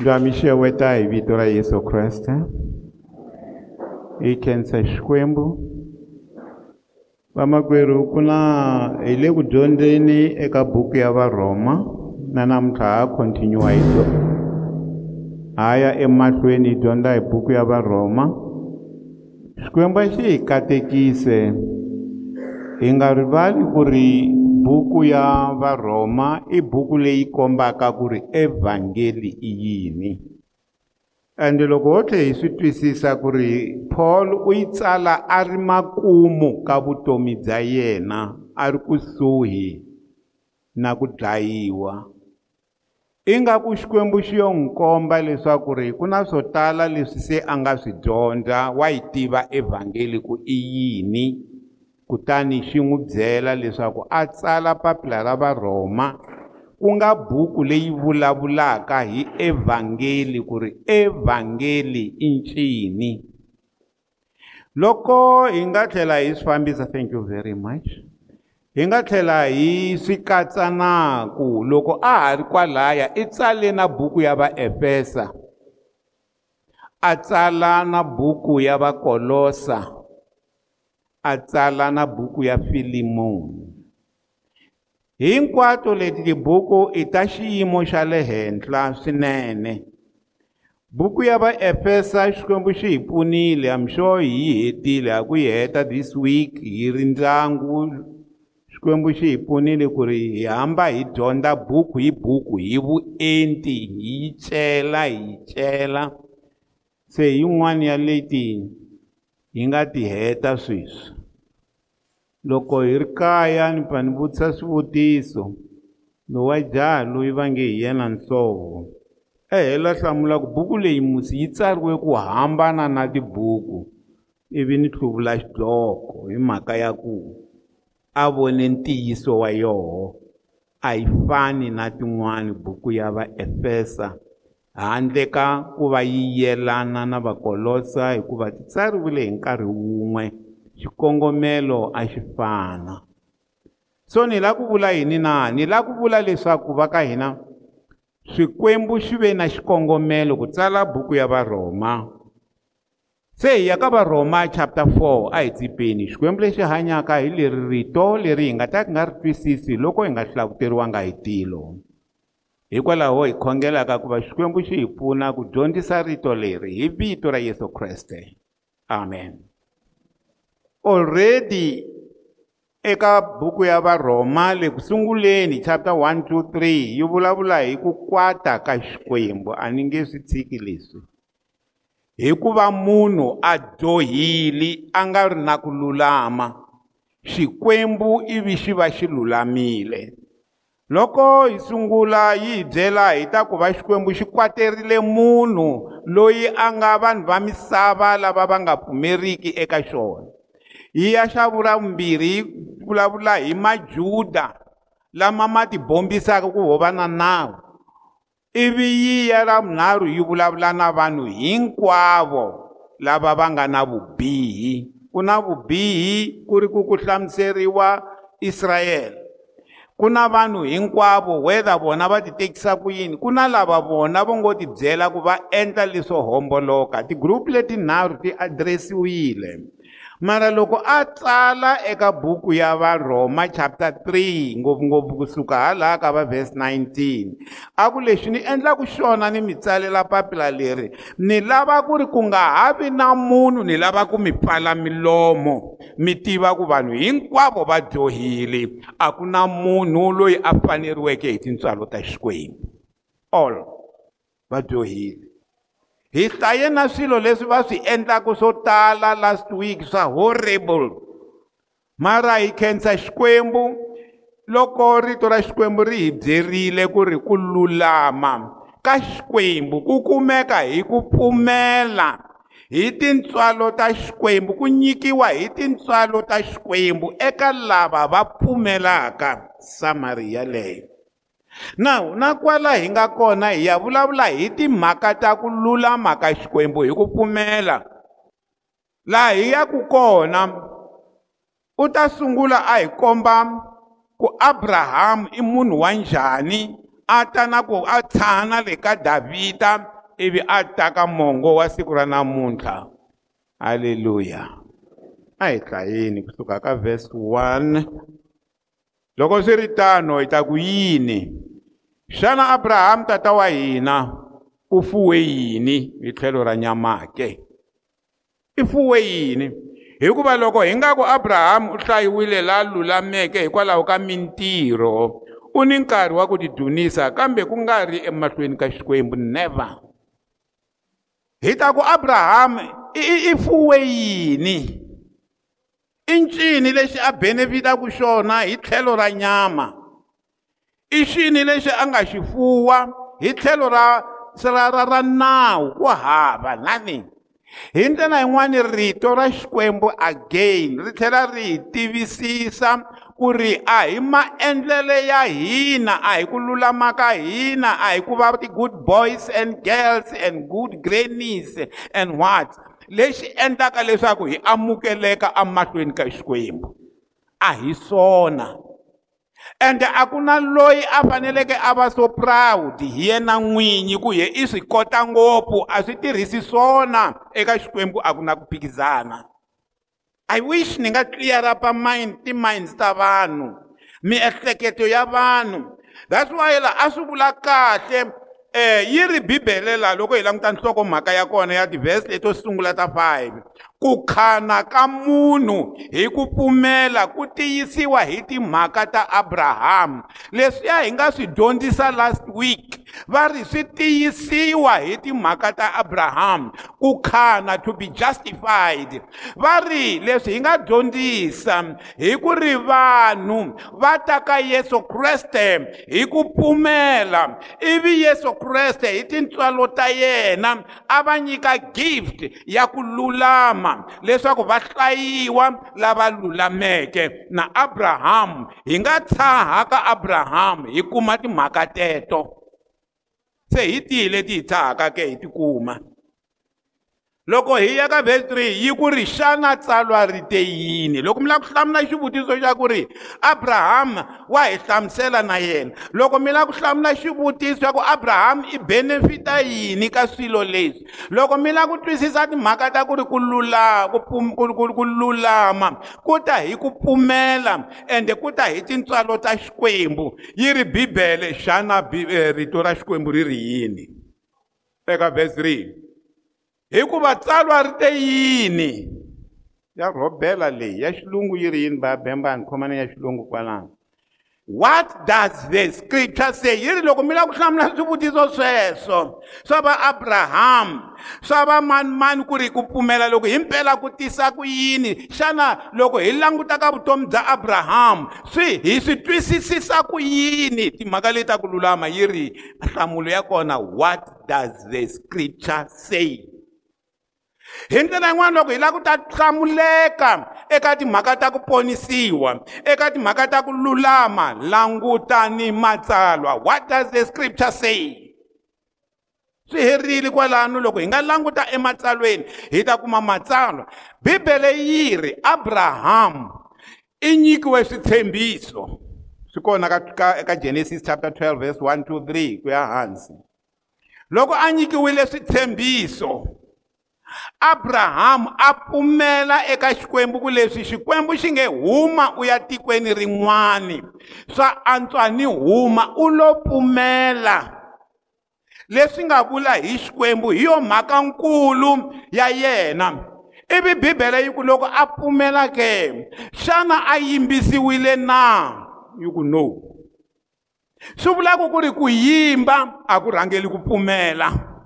Ndza weta ra Yesu Kreste. Hi khensa Xikwembu. Vamakwerhu ku na hi le ku dyondzeni eka buku ya Varhoma na namuntlha ha continue hi haya emahlweni hi dyondza hi buku ya Varhoma. Xikwembu xi hi katekise hi nga rivali ku ri buku ya varhoma i buku leyi kombaka ku ri evhangeli i yini. Ende loko ho tlhe hi swi twisisa ku ri paul u yi tsala a ri makumu ka vutomi bya yena a ri kusuhi na ku dlayiwa. Ingaku xikwembu xi yo n'wi komba leswaku ri ku na swo tala leswi se a nga swi dyondza wa yi tiva evhangeli ku i yini kutani xi n'wi byela leswaku a tsala papila ra varhoma ku nga buku leyi vulavulaka hi evhangeli ku ri evhangeli i ncini. Loko hi nga tlhela hi swi fambisa thank you very much hi nga tlhela hi swi katsa na ku loko a ha ri kwalaya i tsale na buku ya vaefesa a tsala na buku ya vakolosa a tsala na buku ya filimoni hinkwato leti tibuku i ta xiyimo xa le henhla swinene. Buku ya vaefesa xikwembu xi hi pfunile I'm sure hi yi hetile ha ku yi heta this week hi ri ndyangu. Xikwembu xi hi pfunile ku ri hi hamba hi dyondza buku hi buku hi vuenti hi yi cela hi yi cela se hi yin'wana ya leti hi nga ti heta sweswi. Loko hi ri kaya ni pfa ni vutisa swivutiso lowa jaha loyi va nge hi yena nsovo ehela hlamula ku buku leyi musi yi tsariwe ku hambana na tibuku ivi ni hluvula xidloko hi mhaka ya ku a vone ntiyiso wa yoho a yi fani na tin'wani buku ya vaefesa handle ka ku va yi yelana na vakolosa hikuva ti tsariwile hi nkarhi wun'we xikongomelo a xi fana. So ni la ku vula yini na? Ni la ku vula leswaku va ka hina swikwembu xi ve na xikongomelo ku tsala buku ya varhoma se hi ya ka varhoma chapter 4 a hi tsipeni xikwembu lexi hanyaka hi leri rito leri hi nga ta ku nga ri twisisi loko hi nga hlavuteriwanga hi tilo hikwalaho hi khongelaka ku va xikwembu xi hi pfuna ku dyondzisa rito leri hi vito ra yesu kreste. Amen. Already eka buku ya varhoma le ku sunguleni chapter 1 2 3 yi vulavula hi ku kwata ka xikwembu a ni nge swi tshiki leswi. Hikuva munhu a dyohili a nga ri na ku lulama xikwembu ivi xi va xi lulamile loko hi sungula yi hi byela hi ta ku va xikwembu xi kwaterile munhu loyi a nga vanhu va misava lava va nga pfumeriki eka xona. Hi ya xa vuravumbirhi yi vulavula hi majuda lama ma tibombisaka ku ho va na nawu. Ivi yi ya ra vunharhu yi vulavula na vanhu hinkwavo lava va nga na vubihi. Ku na vubihi ku ri ku ku hlamuseriwa israyele ku na vanhu hinkwavo whether vona va ti tekisa ku yini ku na lava vona vo ngo tibyela ku va endla leswo homboloka. Tigrupu letinharhu ti adiresiwile mara loko a tsala eka buku ya varhoma chapter 3 ngopfungopfu kusuka halaha ka va verse 19 a ku lexi ni endlaku xona ni mi tsalela papila leri ni lava ku ri ku nga ha vi na munhu ni lava ku mi pfala milomo mi tiva ku vanhu hinkwavo va dyohile. A ku na munhu loyi a faneriweke hi tintswalo ta xikwembu. All va dyohile hi hlaye na swilo leswi va swi endlaka swo tala last week swa horrible. Mara hi khensa xikwembu loko rito ra xikwembu ri hi byerile ku ri ku lulama ka xikwembu ku kumeka hi ku pfumela. Hi tintswalo ta xikwembu ku nyikiwa hi tintswalo ta xikwembu eka lava va pfumelaka samari yaleyo na na kwala hi nga kona hi ya vulavula hi timhaka ta ku lulama ka xikwembu hi ku pfumela. Laha hi yaku kona u ta sungula a hi komba ku abrahamu i munhu wa njhani a ta na ku a tshana le ka davhida ivi a taka mongo wa siku ra namuntlha. Halleluya a hi hlayeni kusuka ka verse 1 loko swi ri tano hi ta ku yini? Xana abrahamu tata wa hina u fuwe yini hi tlhelo ra nyama ke? I fuwe yini? Hikuva loko hi nga ku abrahamu u hlayiwile la lulameke hikwalaho ka mintirho u ni nkarhi wa ku tidunisa kambe ku nga ri emahlweni ka xikwembu never. Hi ta ku abrahamu i, i fuwe yini? I ncini lexi a benefitaku xona hi tlhelo ra nyama? I xini lexi a nga xi fuwa hi tlhelo ra ra ra ra nawu ku hava nothing hi ndlela yin'wani rito ra xikwembu again ri tlhela ri hi tivisisa ku ri a hi maendlele ya hina a hi ku lulama ka hina a hi ku va ti-good boys and girls and good grannies and what? Lexi endlaka leswaku hi amukeleka emahlweni ka xikwembu. A hi swona ende a ku na loyi a faneleke a va so proud. Hi yena n'winyi ku ye i swi kota ngopfu a swi tirhisi swona. Eka xikwembu a ku na ku phikizana. I wish ni nga up mind timinds ta vanhu miehleketo ya vanhu. That's why la a swi vula kahle eh yi ri bibele la loko hi languta nhlokomhaka ya kona ya tivhesi leto sungula ta 5 ku khana ka munhu hi ku pfumela ku tiyisiwa hi timhaka ta abrahamu leswiya hi nga swi dyondzisa last week va ri swi tiyisiwa hi timhaka ta abrahamu ku khana to be justified. Va ri leswi hi nga dyondzisa hi ku ri vanhu va ta ka yesu kreste hi ku pfumela. Ivi yesu kreste hi tintswalo ta yena a va nyika gift ya ku lulama leswaku va hlayiwa lava lulameke. Na abrahamu hi nga tshaha ka abrahamu hi kuma timhaka teto. Se hi tihi leti hi tshahaka ke hi tikuma loko hi ya ka verse 3 yi ku ri xana tsalwa ri te yini? Loko mi lava ku hlamula xivutiso xa ku ri abrahamu wa hi hlamusela na yena. Loko mi lava ku hlamula xivutiso xa ku abrahamu i benefita yini ka swilo leswi? Loko mi lava ku twisisa timhaka ta ku ri ku lula ku, ku, ku, ku lulama ku ta hi ku pfumela ende ku ta hi tintswalo ta xikwembu yi ri bibele xana eh, rito ra xikwembu ri ri yini? Eka verse 3 hikuva tsalwa ri te yini? Ya rhobela leyi ya xilungu yi ri yini babembani khomani ya xilungu kwalano? What does the scripture say? Yi ri loko mi lava ku hlamula swivutiso sweswo. Swa va abrahamu swa va manimani ku ri ku pfumela loko hi mpela ku tisa ku yini? Xana loko hi languta ka vutomi bya abrahamu swi hi swi twisisisa ku yini? Timhaka leti ta ku lulama yi ri nhlamulo ya kona what does the scripture say hi ndlela yin'wana loko hi lava ku ta hlamuleka eka timhaka ta ku ponisiwa eka timhaka ta ku lulama langutani matsalwa. What does the scripture say? Swi herile kwalano loko hi nga languta ematsalweni hi ta kuma matsalwa. Bibele yi ri abrahamu i nyikiwe switshembiso. Swi kona ka, ka eka genesis chapter 12 verse 1 to 3 ku ya hansi. Loko a nyikiwile switshembiso abrahamu a pfumela eka xikwembu ku leswi xikwembu xi nge huma u ya tikweni rin'wani. Swa antswa ni huma u lo pfumela. Leswi nga vula hi xikwembu hi yo mhaka nkulu ya yena. Ivi bibele yi ku loko a pfumela ke xana a yimbisiwile na? Yi ku no swi vulaka ku ri ku yimba a ku rhangeli ku pfumela.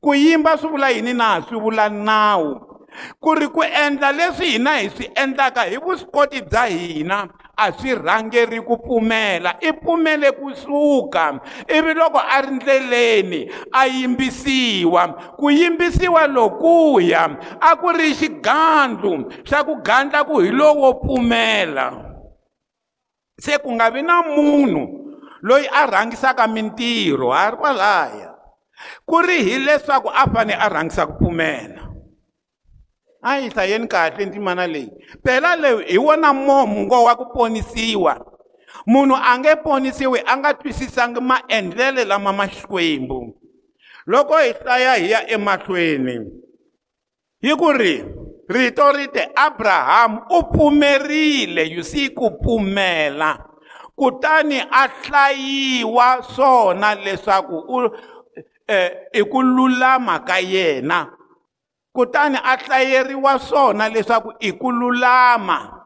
Ku yimba swi vula yini na? Swi vula nawu. Ku ri ku endla leswi hina hi swi endlaka hi vuswikoti bya hina a swi rhangeri ku pfumela. I pfumele kusuka ivi loko a ri ndleleni a yimbisiwa. Ku yimbisiwa lokuya a ku ri xigandlu xa ku gandla ku hi lowo pfumela. Se ku nga vi na munhu loyi a rhangisaka mintirho ha ri kwalaya. Ku ri hileswaku a fane a rhangisa ku pfumela. A yi hlayeni kahle ndzimana leyi. Phela leyi hi wona mongo wa ku ponisiwa. Munhu a nge ponisiwi a nga twisisanga maendlele lama ma xikwembu. Loko hi hlaya hi ya emahlweni hi ku ri rito ri te abrahamu u pfumerile you see ku pfumela. Kutani a hlayiwa swona leswaku u i ku lulama ka yena kutani a hlayeriwa swona leswaku i ku lulama.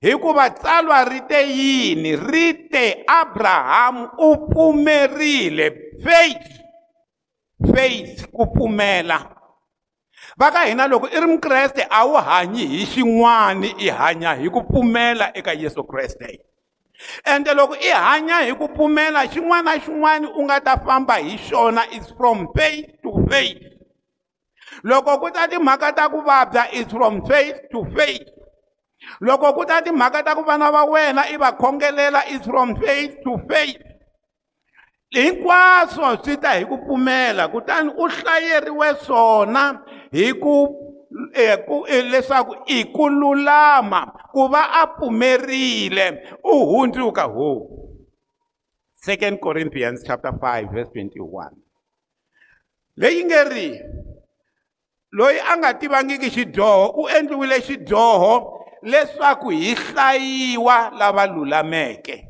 Hikuva tsalwa ri te yini? Ri te abrahamu u pfumerile faith faith ku pfumela. Va ka hina loko i ri mukreste a wu hanyi hi xin'wani i hanya hi ku pfumela eka yesu kreste. Ende loko i hanya hi ku pfumela xin'wana na xin'wana u nga ta famba hi xona is from faith to faith. Loko ku ta timhaka ta ku vabya is from faith to faith. Loko ku ta timhaka ta ku vana va wena i va khongelela is from faith to faith. Hinkwaswo swi ta hi ku pfumela kutani u hlayeriwe swona hi ku leswaku i ku lulama ku va a pfumerile. U hundzuka ho 2 corinthians chapter 5 verse 21 leyi nge ri loyi a nga tivangiki xidyoho u endliwile xidyoho leswaku hi hlayiwa lava lulameke.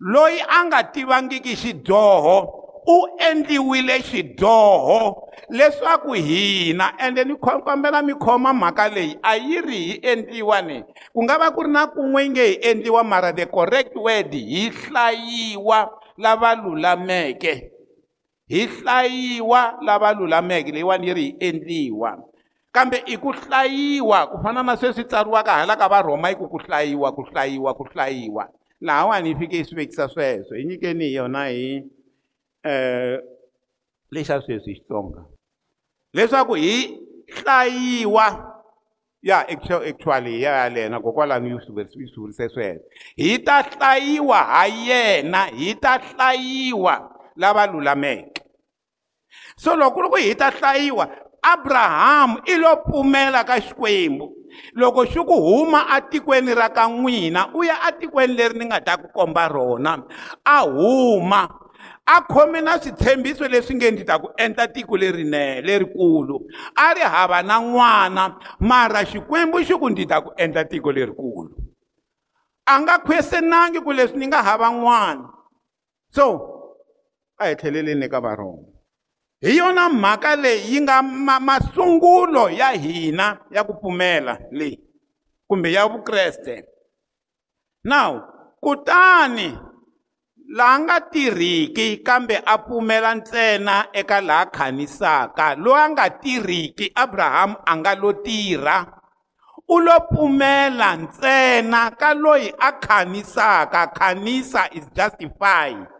Loyi a nga tivangiki xidyoho u endliwile xidyoho leswaku hina ende ni kombela mi khoma mhaka leyi. A yi ri hi endliwa ni? Ku nga va ku ri na kun'we nge hi endliwa mara the correct word hi hlayiwa lava lulameke. Hi hlayiwa lava lulameke leyiwani yi ri hi endliwa. Kambe i ku hlayiwa ku fana na sweswi tsariwaka hala ka varhoma i ku ku hlayiwa ku hlayiwa ku hlayiwa. Lahawani hi fike hi swi vekisa sweswo hi nyikeni hi yona hi lexa sweswi hi xitsonga leswaku hi hlayiwa ya actually ya yalena kokwalano yi swi vurise sweswo hi ta hlayiwa ha yena hi ta hlayiwa lava lulameke so loko ku hi ta hlayiwa abrahamu i lo pfumela ka xikwembu loko xi ku huma atikweni ra ka n'wina u ya atikweni leri ni nga ta ku komba rona a huma a khome na switshembiso leswi nge ndzi ta ku endla tiko lerinene lerikulu. A ri hava na n'wana mara xikwembu xi ku ndzi ta ku endla tiko lerikulu. A nga khwesenangi ku leswi ni nga hava n'wana. So a hi tlheleleni eka varhoma hi yona mhaka leyi yi nga ma masungulo ya hina ya ku pfumela leyi kumbe ya vukreste. Now kutani laha nga tirhiki kambe a pfumela ntsena eka laha khanisaka. Loyi a nga tirhiki abrahamu a nga lo tirha u lo pfumela ntsena ka loyi a khanisaka. Khanisa is justified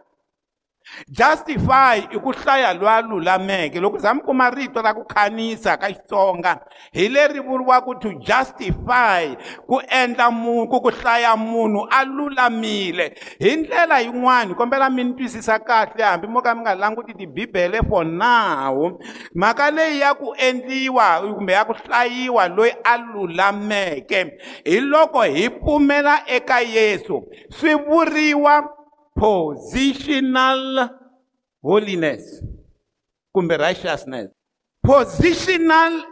justify i ku hlaya loyi a lulameke loko za mi kuma rito ra ku khanisa ka xitsonga hi leri vuriwaka to justify ku endla munhu ku hlaya munhu a lulamile hi ndlela yin'wani kombela mi ni twisisa kahle hambi mo ka mi nga languti tibibele for now. Mhaka leyi ya ku endliwa kumbe ya ku hlayiwa loyi a lulameke hi loko hi pfumela eka yesu swi vuriwa positional holiness. Kumbe righteousness. Positional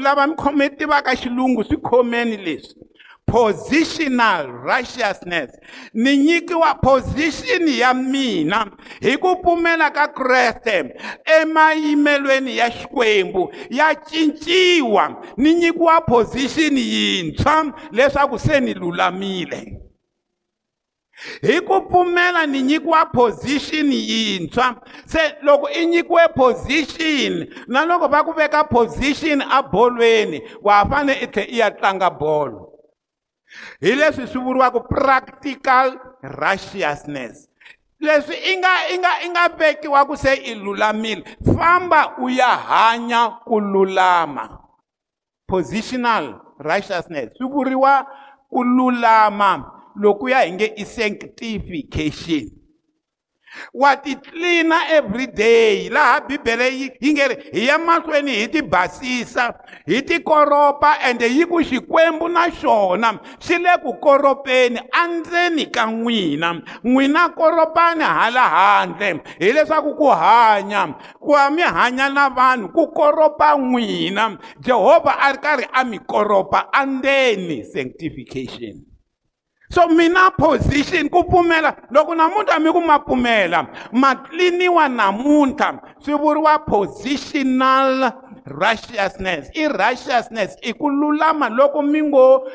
lava mi khome tivaka xilungu swi khomeni leswi. Positional righteousness. Ni nyikiwa position ya mina hi ku pfumela ka kreste emayimelweni ya xikwembu. Ya cinciwa. Ni nyikiwa position yintshwa leswaku se ni lulamile. Hi ku pfumela ni nyikiwa position yintshwa. Se loko i nyikiwe position na loko va ku veka position abolweni wa fane i tlhe i ya tlanga bolo. Hi leswi swi vuriwaka practical righteousness. Leswi i nga i nga i nga vekiwa ku se i lulamile. Famba u ya hanya ku lulama. Positional righteousness swi vuriwa ku lulama. Lokuya hi nge i sanctification wa ti tlilina every day laha bibele yi yi nge ri hi ya mahlweni hi ti basisa hi ti koropa ende yi ku xikwembu na xona xi le ku koropeni endzeni ka n'wina. N'wina koropani hala handle hileswaku ku hanya ku mi hanya na vanhu ku koropa n'wina. Jehovha a ri karhi a mi koropa andzeni sanctification so mina position ku pfumela loko namuntlha mi ku ma pfumela ma tliniwa namuntlha swi vuriwa positional righteousness. I righteousness i ku lulama loko mi ngo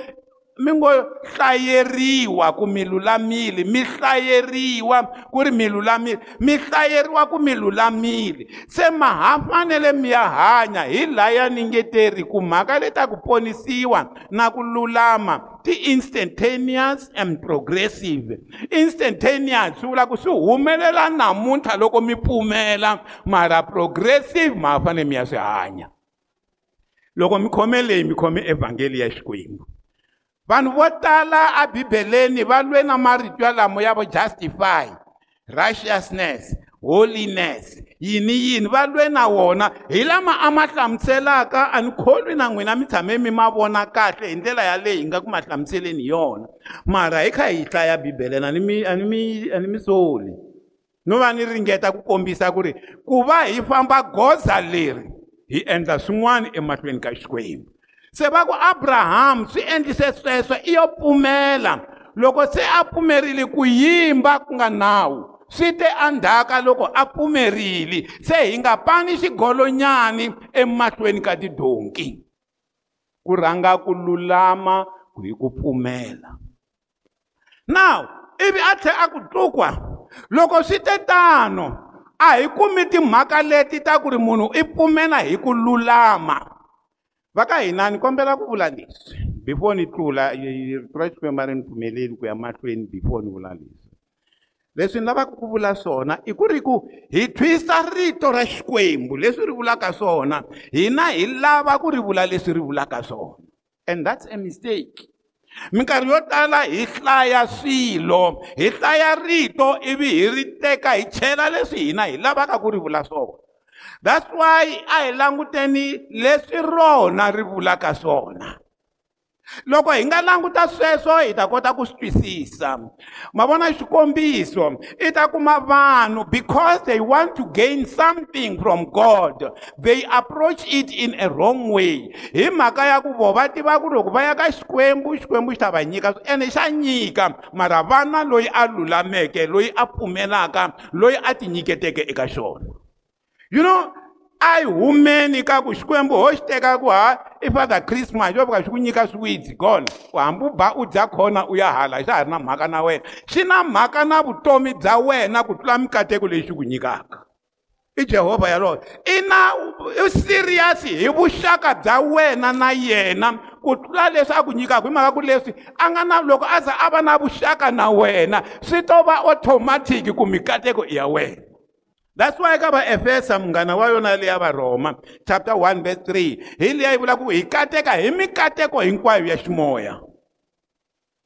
mi ngo hlayeriwa ku mi lulamile mi hlayeriwa ku ri mi lulamile mi hlayeriwa ku mi lulamile. Se ma ha fanele mi ya hanya hi laya ni ngeteri ku mhaka leti ta ku ponisiwa na ku lulama ti-instantaneous and progressive. Instantaneous swi vula ku swi humelela namuntlha loko mi pfumela mara progressive ma ha fanele mi ya swi hanya. Loko mi khome leyi mi khome evhangeli ya xikwembu. Vanhu vo tala abibeleni va lwe na marito yalamo ya vo justify righteousness holiness yini yini va lwe na wona. Hi lama a ma hlamuselaka a ni kholwi na n'wina mi tshame mi ma vona kahle hi ndlela yaleyi hi nga ku ma hlamuseleni hi yona. Mara hi kha hi hlaya bibele a ni mi a ni mi a ni mi soli. No va ni ringeta ku kombisa ku ri ku va hi famba goza leri hi endla swin'wana emahlweni ka xikwembu se va ku abrahamu swi endlise sweswo i yo pfumela loko se a pfumerile ku yimba ku nga nawu swi te endzhaka loko a pfumerile se hi nga pani xigolonyani emahlweni ka tidonki. Ku rhanga ku lulama hi ku pfumela now ivi a tlhela a ku tlukwa loko swi te tano a hi kumi timhaka leti ta ku ri munhu i pfumela hi ku lulama. Va ka hina ni kombela ku vula leswi before ni tlula ra xikwembu ri ni pfumeleli ku ya mahlweni before ni vula leswi leswi ni lavaka ku vula swona i ku ri ku hi twisa rito ra xikwembu. Leswi ri vulaka swona hina hi lava ku ri vula leswi ri vulaka swona and that's a mistake. Minkarhi yo tala hi hlaya swilo hi hlaya rito ivi hi ri teka hi chela leswi hina hi lavaka ku ri vula swona. That's why a hi languteni leswi rona ri vulaka swona. Loko hi nga languta sweswo hi ta kota ku swi twisisa. Ma vona xikombiso i ta kuma vanhu because they want to gain something from god. They approach it in a wrong way. Hi mhaka ya ku vo va tiva ku loko va ya ka xikwembu xikwembu xi ta va nyika ene xa nyika. Mara vana loyi a lulameke loyi a pfumelaka loyi a tinyiketeke eka xona. You know a hi humeni ka ku xikwembu ho xi teka ku ha i father christmas yo fika xi ku nyika swiwitsi gone. Ku hambi u ba u dya khona u ya hala xa ha ri na mhaka na wena. Xi na mhaka na vutomi bya wena ku tlula mikateko leyi xi ku nyikaka i jehovha yaloye i na i serious hi vuxaka bya wena na yena ku tlula leswi a ku nyikaka hi mhaka ku leswi a nga na loko a za a va na vuxaka na wena swi to va automatic ku mikateko i ya wena. That's why ka vaefesa munghana wa yona leya varhoma chapter 1 verse 3 hi liya yi vula ku hi kateka hi mikateko hinkwayo ya ximoya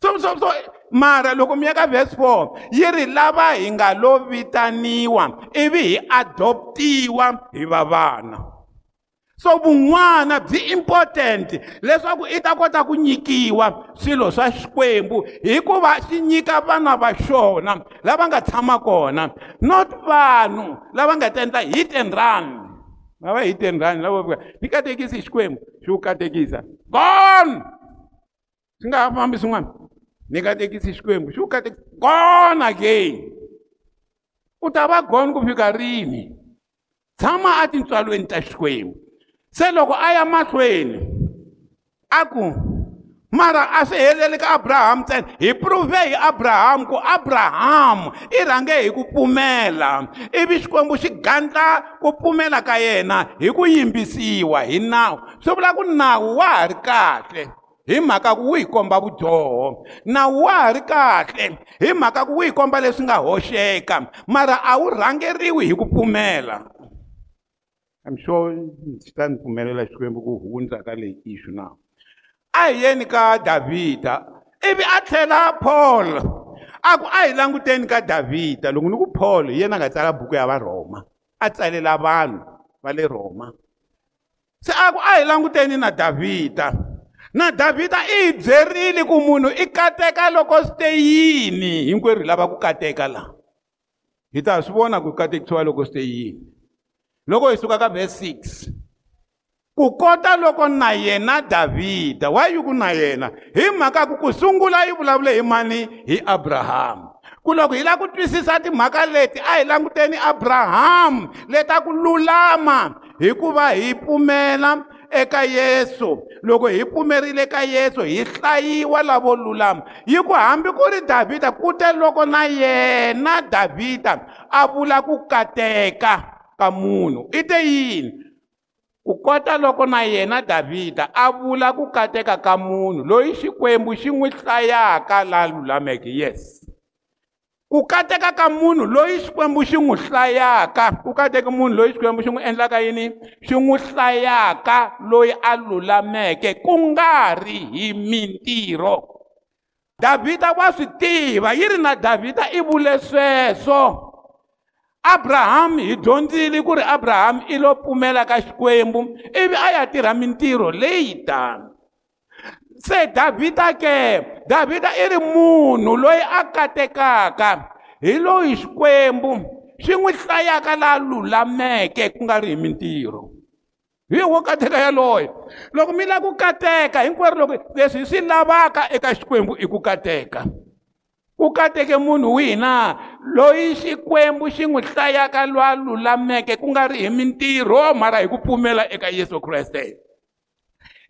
so so so mara loko mi ya ka verse 4 yi ri lava hi nga lo vitaniwa ivi hi adoptiwa hi va vana so vun'wana byi important. Leswaku i ta kota ku nyikiwa swilo swa xikwembu hikuva xi nyika vana va xona lava nga tshama kona not vanhu lava nga ta endla hit and run. Lava hit and run lava ni katekisi xikwembu xi wu katekisa. Gone! Swi nga fambi swin'wana. Ni katekisi xikwembu xi wu katekisa gone again. U ta va gone ku fika rini? Tshama a tintswalweni ta xikwembu. Se loko a ya mahlweni a ku mara a swi heleli ka abrahamu ntsena. Hi pruve hi abrahamu ku abrahamu i rhange hi ku pfumela. Ivi xikwembu xi gandla ku pfumela ka yena hi ku yimbisiwa hi nawu. Swi vula ku nawu wa ha ri kahle hi mhaka ku wu hi komba vudyoho nawu wa ha ri kahle hi mhaka ku wu hi komba leswi nga hoxeka mara a wu rhangeriwi hi ku pfumela. I'm sure xi ta ni pfumelela xikwembu ku hundza ka leyi issue na. A hi yeni ka davhida ivi a tlhela paul. A ku a hi languteni ka davhida loko ni ku paul hi yena a nga tsala buku ya varhoma a tsalela vanhu va le rhoma se a ku a hi languteni na davhida na davhida i hi byerile ku munhu i kateka loko swi te yini hinkwerhu hi lava ku kateka laha hi ta swi vona ku katekisiwa loko swi te yini loko hi suka ka verse 6 ku kota loko na yena davhida wa yi ku na yena? Hi mhaka ku ku sungula yi vulavule hi mani? Hi abrahamu ku loko hi lava ku twisisa timhaka leti a hi languteni abrahamu leta ku lulama. Hikuva hi pfumela eka yesu. Loko hi pfumerile ka yesu hi hlayiwa lavo lulama. Yi ku hambi ku ri davhida ku te loko na yena davhida a vula ku kateka. Ka munhu. I te yini? Ku kota loko na yena davhida a vula ku kateka ka munhu loyi xikwembu xi n'wi hlayaka la lulameke yes. Ku kateka ka munhu loyi xikwembu xi n'wi hlayaka ku kateka munhu loyi xikwembu xi n'wi endlaka yini? Xi n'wi hlayaka loyi a lulameke. Ku nga ri hi mintirho. Davhida wa swi tiva yi ri na davhida i vule sweswo. Abrahamu hi dyondzile ku ri abrahamu i lo pfumela ka xikwembu ivi a ya tirha mintirho leyi tano. Se davhida ke davhida i ri munhu loyi a katekaka hi loyi xikwembu xi n'wi hlayaka laha lulameke ku nga ri hi mintirho. Hi wo kateka yaloye loko mi lava ku kateka hinkwerhu loko leswi hi swi lavaka eka xikwembu i ku kateka. Ku kateke munhu wihi na loyi xikwembu xi n'wi hlayaka lwa lulameke ku nga ri hi mintirho mara hi ku pfumela eka yesu kreste.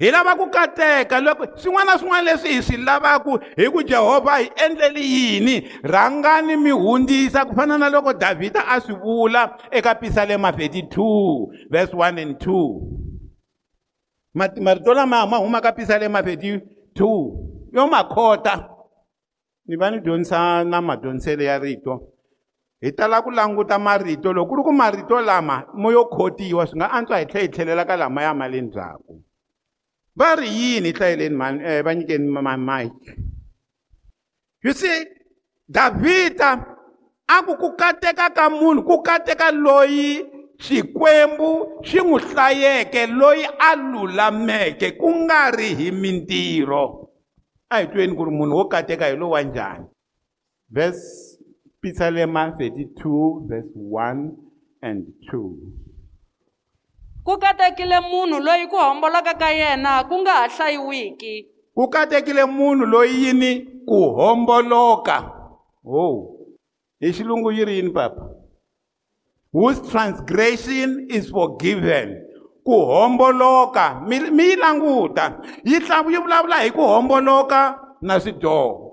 Hi lava ku kateka loko swin'wana na swin'wana leswi hi swi lavaka hi ku jehovha hi endleli yini? Rhangani mi hundzisa ku fana na loko davhida a swi vula eka pisalema 32 verse 1 and 2 marito lama ma huma ka pisalema 32 yo ma khota ni va ni dyondzisa na madyondziselo ya rito? Hi tala ku languta marito loko ku ri ku marito lama mo yo khotiwa swi nga antswa hi tlhela hi tlhelela ka lamaya ma le ndzhaku. Va ri yini hi hlayeleni um va nyikeni mike you see davhida a ku ku kateka ka munhu ku kateka loyi xikwembu xi n'wi hlayeke loyi a lulameke ku nga ri hi mintirho. A hi tweni ku ri munhu wo kateka hi lowa njhani verse pisalema 32 verse 1 and 2 ku katekile munhu loyi ku homboloka ka yena ku nga ha hlayiwiki. Ku katekile munhu loyi yini? Ku homboloka. Oh hi xilungu yi ri yini papa? Whose transgression is forgiven ku homboloka mi mi yi languta. Yi yi vulavula hi ku homboloka na swidyoho.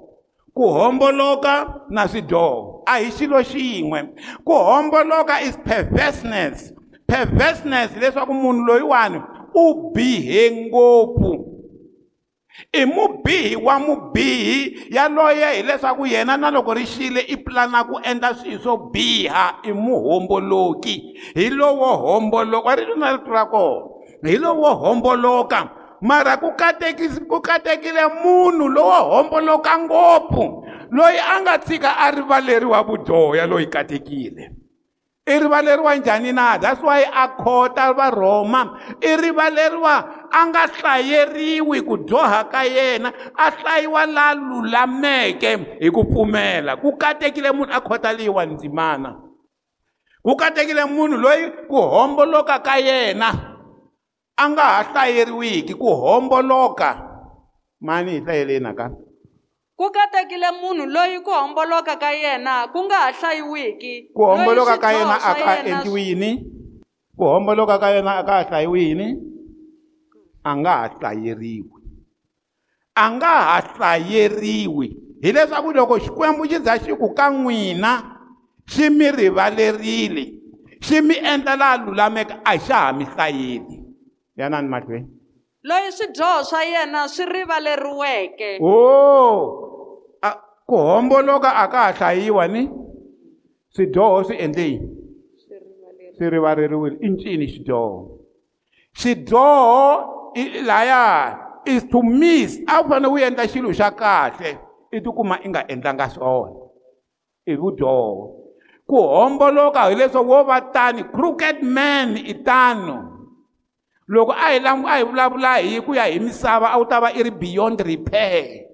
Ku homboloka na swidyoho a hi xilo xin'we. Ku homboloka is perverseness. Perverseness leswaku munhu loyiwani u bihe ngopfu. I mubihi wa mubihi yaloye hileswaku yena na loko ri xile i pulana ku endla swilo swo biha. I muhomboloki hi lowo homboloka rito na rito ra kona. Hi lowo homboloka. Mara ku katekisi ku katekile munhu lowo homboloka ngopfu loyi a nga tshika a rivaleriwa vudyoya loyi katekile. I rivaleriwa njhani na? That's why a khota varhoma i rivaleriwa a nga hlayeriwi ku dyoha ka yena a hlayiwa la lulameke hi ku pfumela. Ku katekile munhu a khota leyiwa ndzimana. Ku katekile munhu loyi ku homboloka ka yena a nga ha hlayeriwiki ku homboloka. Mani hi hlayeleni nakambe ku katekile munhu loyi ku homboloka ka yena ku nga ha hlayiwiki. Ku homboloka ka yena a ka yena endliwi yini ku homboloka ka yena a ka ha hlayiwi yini a nga ha hlayeriwi. A nga ha hlayeriwi. Hileswaku loko xikwembu xi za xi ku ka n'wina xi mi rivalerile xi mi endla laha lulameke a xa ha mi hlayeli. Yanani mahlweni loyi swidyoho swa yena swi rivaleriweke. O ku homboloka a ka ha hlayiwa ni? Swidyoho swi endle yini? Swi rivaleriwile. I ncini xidyoho? Xidyoho laya is to miss. A wu fanele wu endla xilo xa kahle. I tikuma i nga endlanga swona i vudyoho ku homboloka hi leswo wo va tani crooked man i tano loko a hi a hi vulavula hi ku ya hi misava a wu ta va i ri beyond repair.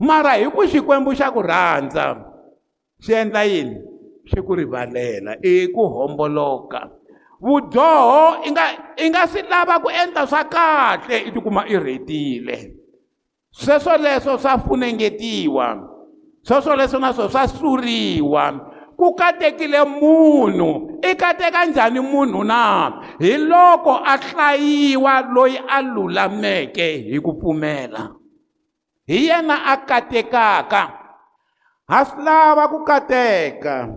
Mara hi ku xikwembu xa ku rhandza xi endla yini? Xi ku rivalela i ku homboloka. Vudyoho i nga i nga swi lava ku endla swa kahle i tikuma i rhetile sweswo leswo swa funengetiwa sweswo leswo na? Swo swa suriwa ku katekile munhu i kateka njhani munhu na hi loko a hlayiwa loyi a lulameke hi ku pfumela hi yena a katekaka ha swi lava ku kateka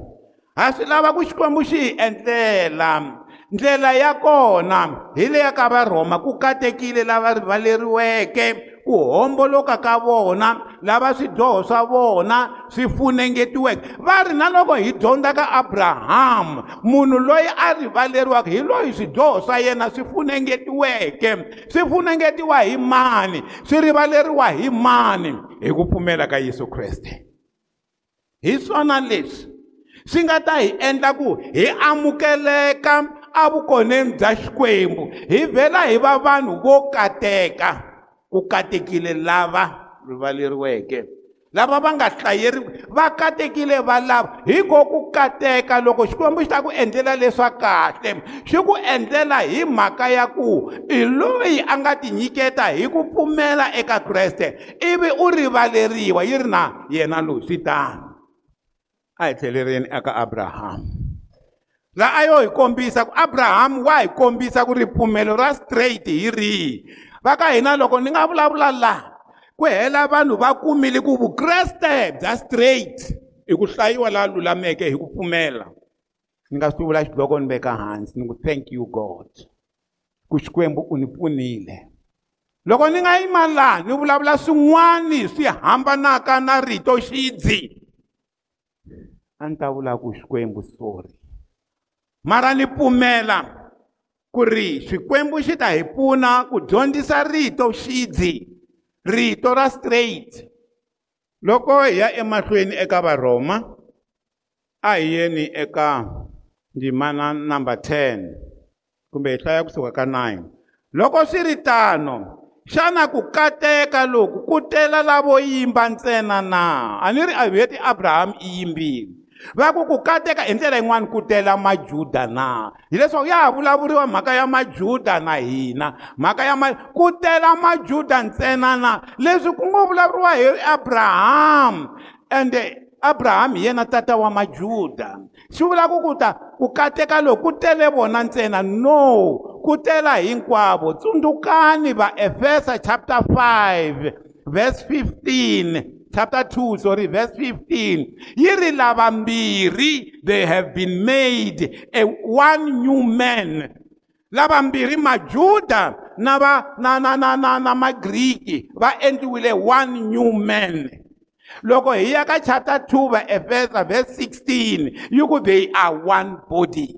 ha swi lava ku xikwembu xi hi endlela ndlela ya kona hi le ya ka varhoma ku katekile lava rivaleriweke ku homboloka ka vona lava swidyoho swa vona swi funengetiweke. Va ri na loko hi dyondza ka abrahamu munhu loyi a rivaleriwaka hi loyi swidyoho swa yena swi funengetiweke. Swi funengetiwa hi mani? Swi rivaleriwa hi mani? Hi ku pfumela ka yesu kreste. Hi swona leswi swi nga ta hi endla ku hi amukeleka avukoneni bya xikwembu hi vhela hi va vanhu vo kateka. Ku katekile lava rivaleriweke. Lava va nga hlayeri va katekile valava hi ko ku kateka loko xikwembu xi ta ku endlela leswa kahle xi ku endlela hi mhaka ya ku i loyi a nga tinyiketa hi ku pfumela eka kreste ivi u rivaleriwa yi ri na yena loyi swi tano a hi tlhelereni eka abrahamu laha a yo hi kombisa ku abrahamu wa hi kombisa ku ripfumelo ra straight hi rihi? Va ka hina loko ni nga vulavula laha ku hela vanhu va kumile ku vukreste bya straight i ku hlayiwa laha lulameke hi ku pfumela. Ni nga swi vula xidloko ni veka hansi ni ku thank you god. Ku xikwembu u ni pfunile. Loko ni nga yima laha ni vulavula swin'wani swi hambanaka na rito xidzi. A ni ta vula ku xikwembu sorry. Mara ni pfumela ku ri xikwembu xi ta hi pfuna ku dyondzisa rito xidzi rito ra straight. Loko hi ya emahlweni eka varhoma a hi yeni eka ndzimana number 10 kumbe hi hlaya kusuka ka 9 loko swi ri tano xana ku kateka loku ku tela lavo yimba ntsena na? A ni ri a heti abrahamu i yimbile. Va ku ku kateka hi ndlela yin'wani ku tela majuda na? Hileswaku ya ha vulavuriwa mhaka ya majuda na hina. Mhaka ya ma ku tela majuda ntsena na? Leswi ku ngo vulavuriwa hi abrahamu ende abrahamu hi yena tata wa majuda. Swi vula ku ku ta ku kateka loku ku tele vona ntsena. No ku tela hinkwavo. Tsundzukani va efesa chapter 5 verse 15 chapter 2 sorry verse 15 yi ri lavambirhi they have been made a one new man. Lavambirhi majuda na va na na na na na magriki va endliwile one new man. Loko hi ya ka chapter 2 va efesa verse 16 yi ku they are one body.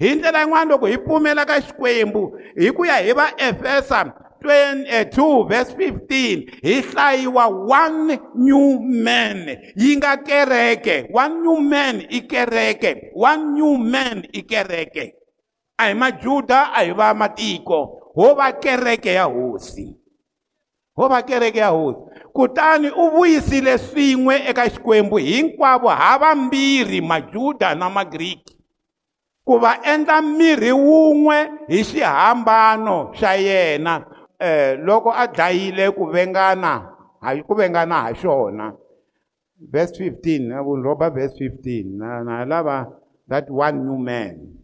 Hi ndlela yin'wana loko hi pfumela ka xikwembu hi ku ya hi va efesa 2 verse 15 hi hlayiwa one new man. Yi nga kereke. One new man i kereke. One new man i kereke. A hi majuda a hi va matiko. Ho va kereke ya hosi. Ho va kereke ya hosi. Kutani u vuyisile swin'we eka xikwembu hinkwavo havambirhi majuda na magriki ku va endla mirhi wun'we hi xihambano xa yena eh loko a dlayile ku vengana ku vengana ha xona verse 15 na vunroba verse 15 na na lava that one new man.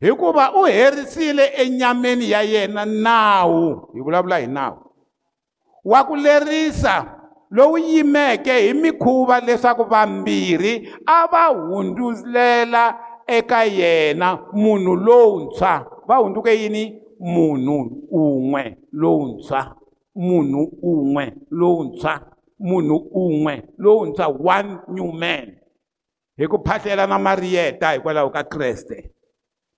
Hikuva u herisile enyameni ya yena nawu hi vulavula hi nawu. Wa ku lerisa lowu yimeke hi mikhuva leswaku vambirhi a va hundzulela eka yena munhu lowuntshwa. Va hundzuke yini? Munhu un'we. Lowuntshwa munhu un'we lowuntshwa munhu un'we lowuntshwa one new man. Hi ku phahlela na mariyeta hikwalaho ka kreste.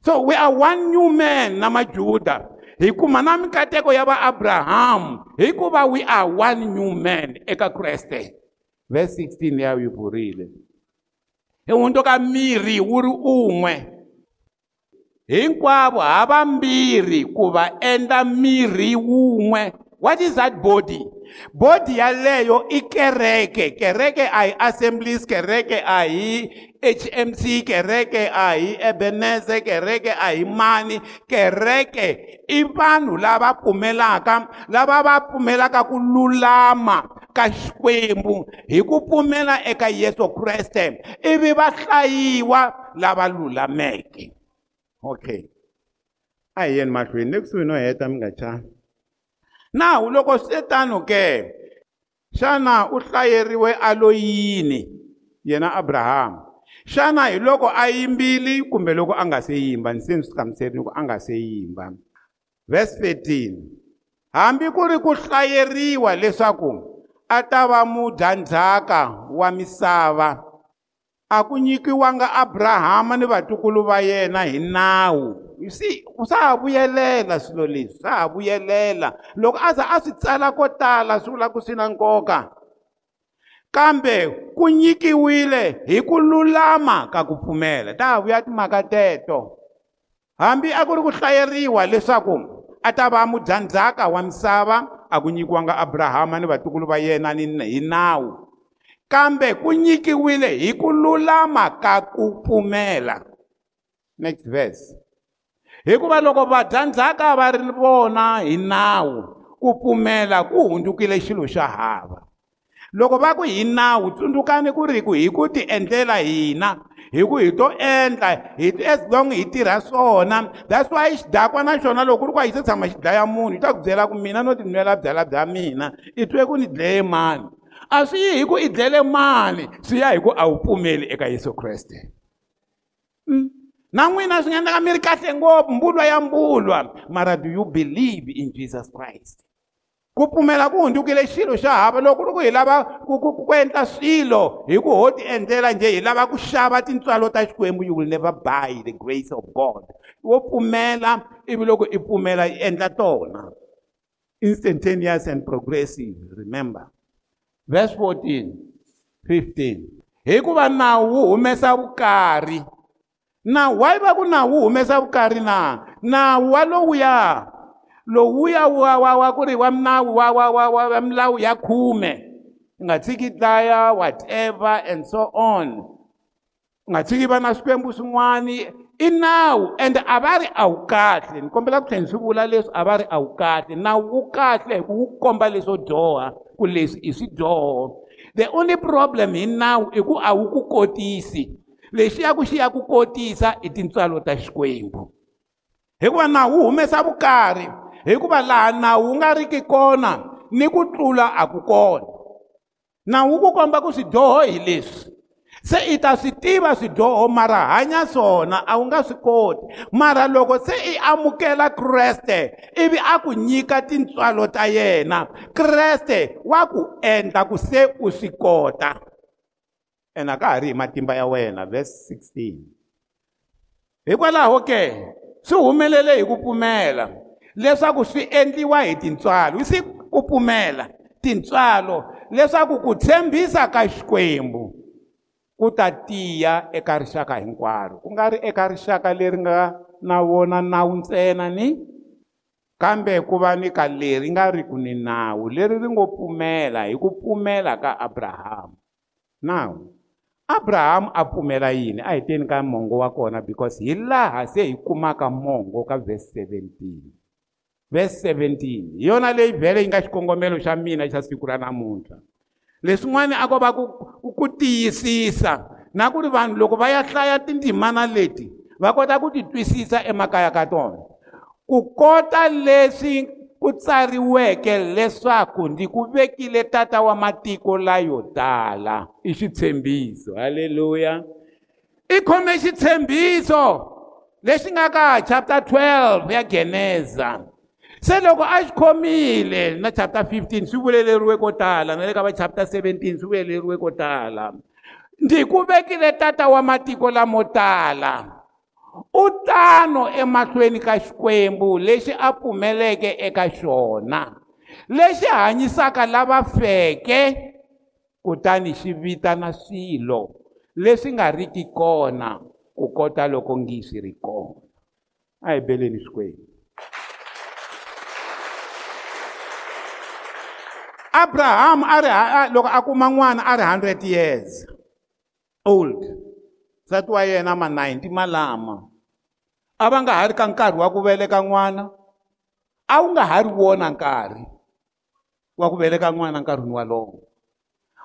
So we are one new man na majuda. Hi kuma na mikateko ya va abrahamu hikuva we are one new man eka kreste. Verse 16 ya yi vurile hi hundzuka miri wu ri un'we hinkwavo havambirhi ku va endla miri wun'we. What is that body? Body yaleyo i kereke. Kereke a hi assemblies kereke a hi HMC kereke a hi Ebenezer kereke a hi mani. Kereke i vanhu lava pfumelaka lava va pfumelaka ku lulama ka xikwembu hi ku pfumela eka Yesu Kreste. Ivi va hlayiwa lava lulameke okay. A hi yeni mahlweni le kusuhi no heta mi nga chani nawu loko swi tano ke. Xana u hlayeriwe a lo yini yena abrahamu xana hi loko a yimbile kumbe loko a nga se yimba ni se ni swi hlamuserile loko a nga se yimba verse 13 hambi ku ri ku hlayeriwa leswaku a ta va mudyandzhaka wa misava a ku nyikiwanga abrahama ni vatukulu va yena hi nawu. See swa ha vuyelela swilo leswi swa ha vuyelela loko a za a swi tsala ko tala swi vula ku swi na nkoka. Kambe ku nyikiwile hi ku lulama ka ku pfumela. Ta ha vuya timhaka teto. Hambi a ku ri ku hlayeriwa leswaku a ta va mudyandzhaka wa misava a ku nyikiwanga abrahama ni vatukulu va yena ni hi nawu kambe ku nyikiwile hi ku lulama ka ku pfumela. Next verse. Hikuva loko vadyandzhaka va ri vona hi nawu ku pfumela ku hundzukile xilo xa hava. Loko va ku hi nawu tsundzukani ku ri ku hi ku ti endlela hina hi ku hi to endla hi as long hi tirha swona. That's why xidakwa na xona loko ku ri ku a hi se tshama xi dlaya munhu i ta ku byela ku mina no ti nwela byala bya mina i twe ku ni dleye mani a swi yi hi ku i dlele mani swi ya hi ku a wu pfumeli eka yesu kreste. Na n'wina swi nga endleka mi ri kahle ngopfu mbulwa ya mbulwa. Mara do you believe in jesus christ? Ku pfumela ku hundzukile xilo xa hava loko ku hi lava ku ku ku endla swilo hi ku ho ti endlela njhe hi lava ku xava tintswalo ta xikwembu you will never buy the grace of god. Wo pfumela ivi loko i pfumela i endla tona. Instantaneous and progressive remember. Verse 14 15 hikuva nawu wu humesa vukarhi nawu wa va ku nawu wu humesa vukarhi na? Nawu wa lowuya lowuya wa wa wa ku ri wa nawu wa wa wa wa milawu ya khume. U nga tshiki dlaya whatever and so on nga tshiki va na swikwembu swin'wani i nawu and a va ri a wu kahle ni kombela ku tlhela swi vula leswi a va ri a wu kahle nawu wu kahle hi ku wu komba leswo dyoha ku leswi i swidyoho the only problem hi nawu i ku a wu ku kotisi lexi ya ku xi ya ku kotisa i tintswalo ta xikwembu hikuva nawu wu humesa vukarhi hikuva laha nawu wu nga riki kona ni ku tlula a ku kona nawu wu ku komba ku swidyoho hi leswi se i ta swi tiva swidyoho mara hanya swona a wu nga swi koti. Mara loko se i amukela kreste ivi a ku nyika tintswalo ta yena kreste wa ku endla ku se u swi kota. Ene a ka ha ri hi matimba ya wena verse 16 hikwalaho ke swi humelele hi ku pfumela leswaku swi endliwa hi tintswalo. Si ku pfumela tintswalo leswaku ku tshembisa ka xikwembu. Ku ta tiya eka rixaka hinkwaro. Ku nga ri eka rixaka leri nga na wona nawu ntsena ni kambe ku va ni ka leri nga ri ku ni nawu leri ri ngo pfumela hi ku pfumela ka abrahamu nawu abrahamu a pfumela yini? A hi teni ka mongo wa kona because hi laha se hi kumaka mongo ka verse 17 verse 17 hi yona leyi vhele yi nga xikongomelo xa mina xa siku ra namuntlha leswin'wana a ko va ku ku tiyisisa na ku ri vanhu loko va ya hlaya tindzimana leti va kota ku ti twisisa emakaya ka tona. Ku kota leswi ku tsariweke leswaku ndzi ku vekile tata wa matiko layo tala. I xitshembiso halleluya i khome xitshembiso lexi nga ka chapter 12 ya geneza. Se loko a xi khomile na chapter 15 swi vuleleriwe ko tala na le ka va chapter 17 swi vuleleriwe ko tala ndzi ku vekile tata wa matiko lamo tala u tano emahlweni ka xikwembu lexi a pfumeleke eka xona lexi hanyisaka lava feke kutani xi vitana swilo. Leswi nga riki kona ku kota loko ngisi ri kona. A hi beleni swikwembu abrahamu a ri loko a kuma n'wana a ri 100 years old. Nsati wa yena ma 90 malama. A va nga ha ri ka nkarhi wa ku veleka n'wana a wu nga ha ri wona nkarhi wa ku veleka n'wana nkarhini walowo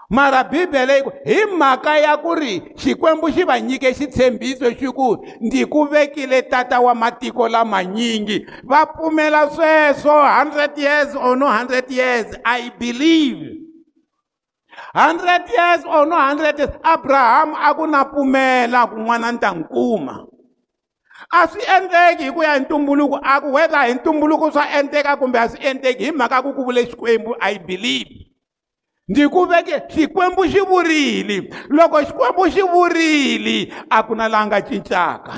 mara bibele hi mhaka ya ku ri xikwembu xi va nyike xitshembiso xi ku ndzi ku vekile tata wa matiko lamanyingi va pfumela sweswo 100 years or no 100 years i believe. 100 years or no 100 years abrahamu a ku na pfumela ku n'wana ni ta n'wi kuma a swi endleki hi ku ya hi ntumbuluko a ku whether hi ntumbuluko swa endleka kumbe a swi endleki hi mhaka ku ku vule xikwembu i believe. Ndzi ku veke xikwembu xi vurile. Loko xikwembu xi vurile a ku na laha nga cincaka.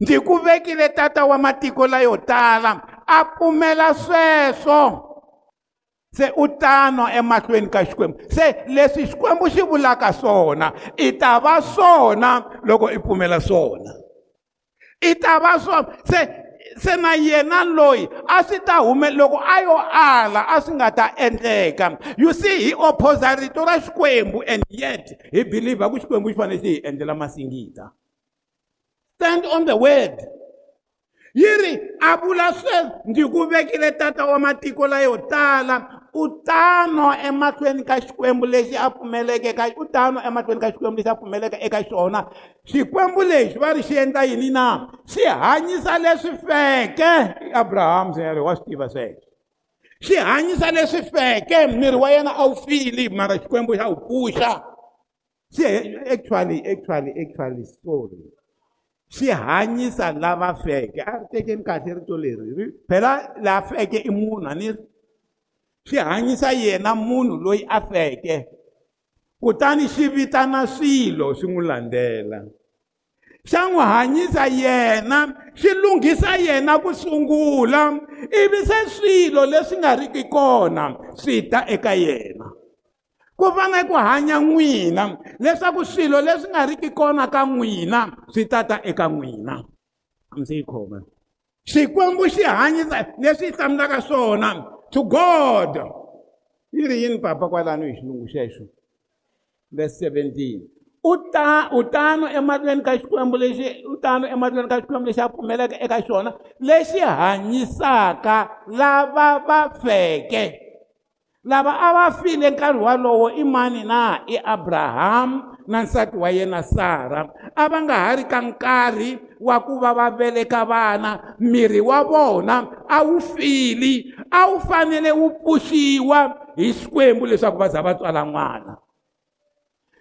Ndzi ku vekile tata wa matiko layo tala a pfumela sweswo. Se u tano emahlweni ka xikwembu. Se leswi xikwembu xi vulaka swona i ta va swona loko i pfumela swona. I ta va swona. Se se na yena loyi a swi ta hume loko a yo ala a swi nga ta endleka. You see hi opposa rito ra xikwembu and yet hi believe ku xikwembu xi fanele xi hi endlela masingita. Stand on the word. Yi ri a vula sweswi ndzi ku vekile tata wa matiko layo tala u tano emahlweni ka xikwembu lexi a pfumeleke ka u tano emahlweni ka xikwembu lexi a pfumeleke eka xona. Xikwembu lexi va ri xi endla yini na? Xi hanyisa leswi feke abrahamu seri wa swi tiva sweswo. Xi hanyisa leswi feke miri wa yena a wu fili mara xikwembu xa wu pfuxa. Xi actually actually actually sorry. Xi hanyisa lava feke. A ri tekeni kahle rito leri phela laha feke i munhu a ni swi hanyisa yena munhu loyi a feke. Kutani xi vitana swilo swi n'wi landzela xa n'wi hanyisa yena xi lunghisa yena ku sungula. Ivi se swilo leswi nga riki kona swi ta eka yena. Ku fanele ku hanya n'wina leswaku swilo leswi nga riki kona ka n'wina swi ta ta eka n'wina. A mi se yi khoma. Xikwembu xi hanyisa leswi hi hlamulaka swona to God. yi ri yini papa kwalano hi xilungu xexo verse 17 u ta u tano emahlweni ka xikwembu lexi u tano emahlweni ka xikwembu lexi a pfumeleka eka xona lexi hanyisaka lava va feke lava a va file nkarhi walowo i mani na i abrahamu na nsati wa yena sara a va nga ha ri ka nkarhi wa ku va va veleka vana miri wa vona a wu fili a wu fanele wu pfuxiwa hi xikwembu leswaku va za va tswala n'wana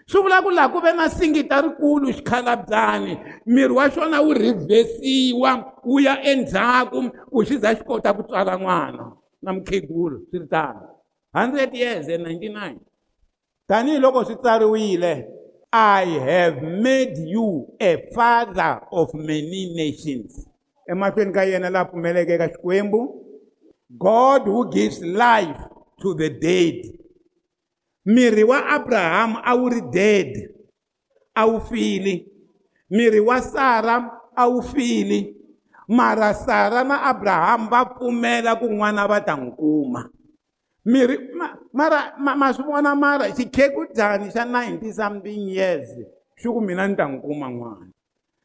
swi vula ku laha ku ve na singita rikulu xikhalabyani miri wa xona wu rhivhesiwa wu ya endzhaku ku xi za xi kota ku tswala n'wana na mukhegulu swi ri tano 100 years and 99 tanihiloko swi tsariwile I have made you a father of many nations. emahlweni ka yena laha pfumeleke eka xikwembu god who gives life to the dead. Miri wa abrahamu a wu ri dead a wu fili miri wa sara a wu fili mara sara na abrahamu va pfumela ku n'wana va ta n'wi kuma. Miri mara ma swi vona mara xikhekutani xa 90 something years xi ku mina ni ta n'wi kuma n'wana.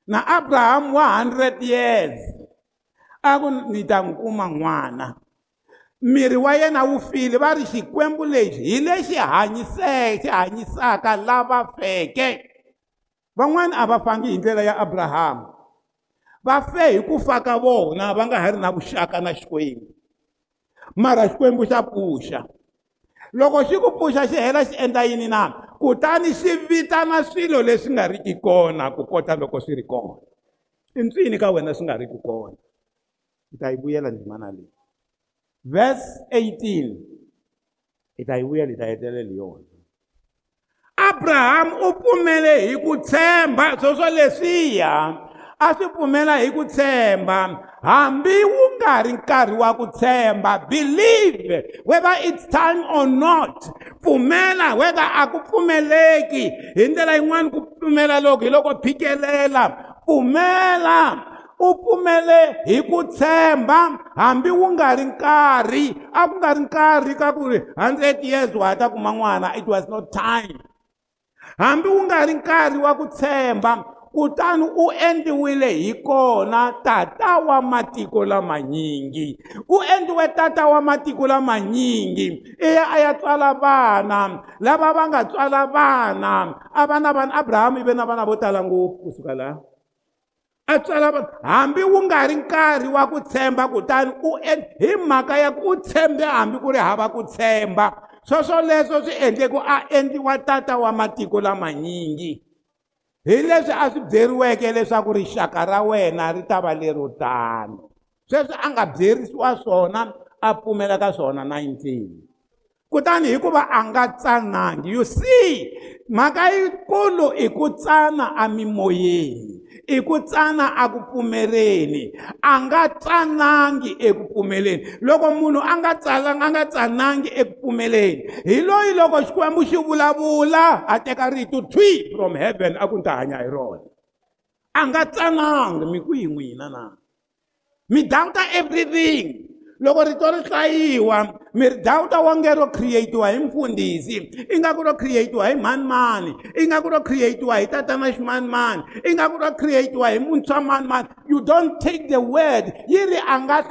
Na abrahamu wa 100 years a ku ni ta n'wi kuma n'wana miri wa yena wu file va ri xikwembu lexi hi lexi hanyiseke hanyisaka lava feke. Van'wani a va fangi hi ndlela ya abrahamu. Va fe hi ku fa ka vona va nga ha ri na vuxaka na xikwembu. Mara xikwembu xa pfuxa. Loko xi ku pfuxa xi hela xi endla yini na? Kutani xi vitana swilo leswi nga riki kona ku kota loko swi ri kona. I ntswini ka wena swi nga riki kona. Hi ta yi vuyela ndzimana leyi. Verse 18 hi ta yi vuyela hi ta hetelela yona abrahamu u pfumele hi ku tshemba swoswo leswiya a swi pfumela hi ku tshemba hambi wu nga ri nkarhi wa ku tshemba believe whether it's time or not. Pfumela whether a ku pfumeleki hi ndlela yin'wani ku pfumela loko hi loko phikelela pfumela u pfumele hi ku tshemba hambi wu nga ri nkarhi a ku nga ri nkarhi ka ku ri hundred years wa ha ta kuma n'wana it was not time. Hambi wu nga ri nkarhi wa ku tshemba kutani u endliwile hi kona tata wa matiko lamanyingi. U endliwe tata wa matiko lamanyingi i ya a ya tswala vana. Lava va nga tswala vana a va na vana abrahamu i ve na vana vo tala ngopfu kusuka laha. A tswala vana hambi wu nga ri nkarhi wa ku tshemba kutani u hi mhaka ya ku u tshembe hambi ku ri hava ku tshemba. Swoswo leswo swi endle ku a endliwa tata wa matiko lamanyingi. Hi leswi a swi byeriweke leswaku rixaka ra wena ri ta va lero tano. Sweswi a nga byerisiwa swona a pfumela ka swona 19 kutani hikuva a nga tsanangi. You see mhaka yikulu i ku tsana amimoyeni i ku tsana a ku pfumeleni. A nga tsanangi eku pfumeleni. Loko munhu a nga tsalanga a nga tsanangi eku pfumeleni hi loyi loko xikwembu xi vulavula a teka rito twi from heaven a ku ni ta hanya hi rona. A nga tsanangi mi ku yi n'wina na? Mi doubta everything. Loko rito ri hlayiwa mi ri dawuta wonge ro creatiwa hi mfundhisi ingaku ro creatiwa hi mani ingaku ro creatiwa hi tatana ximanimani ingaku ro creatiwa hi muntshwa manimani. You don't take the word yi ri a nga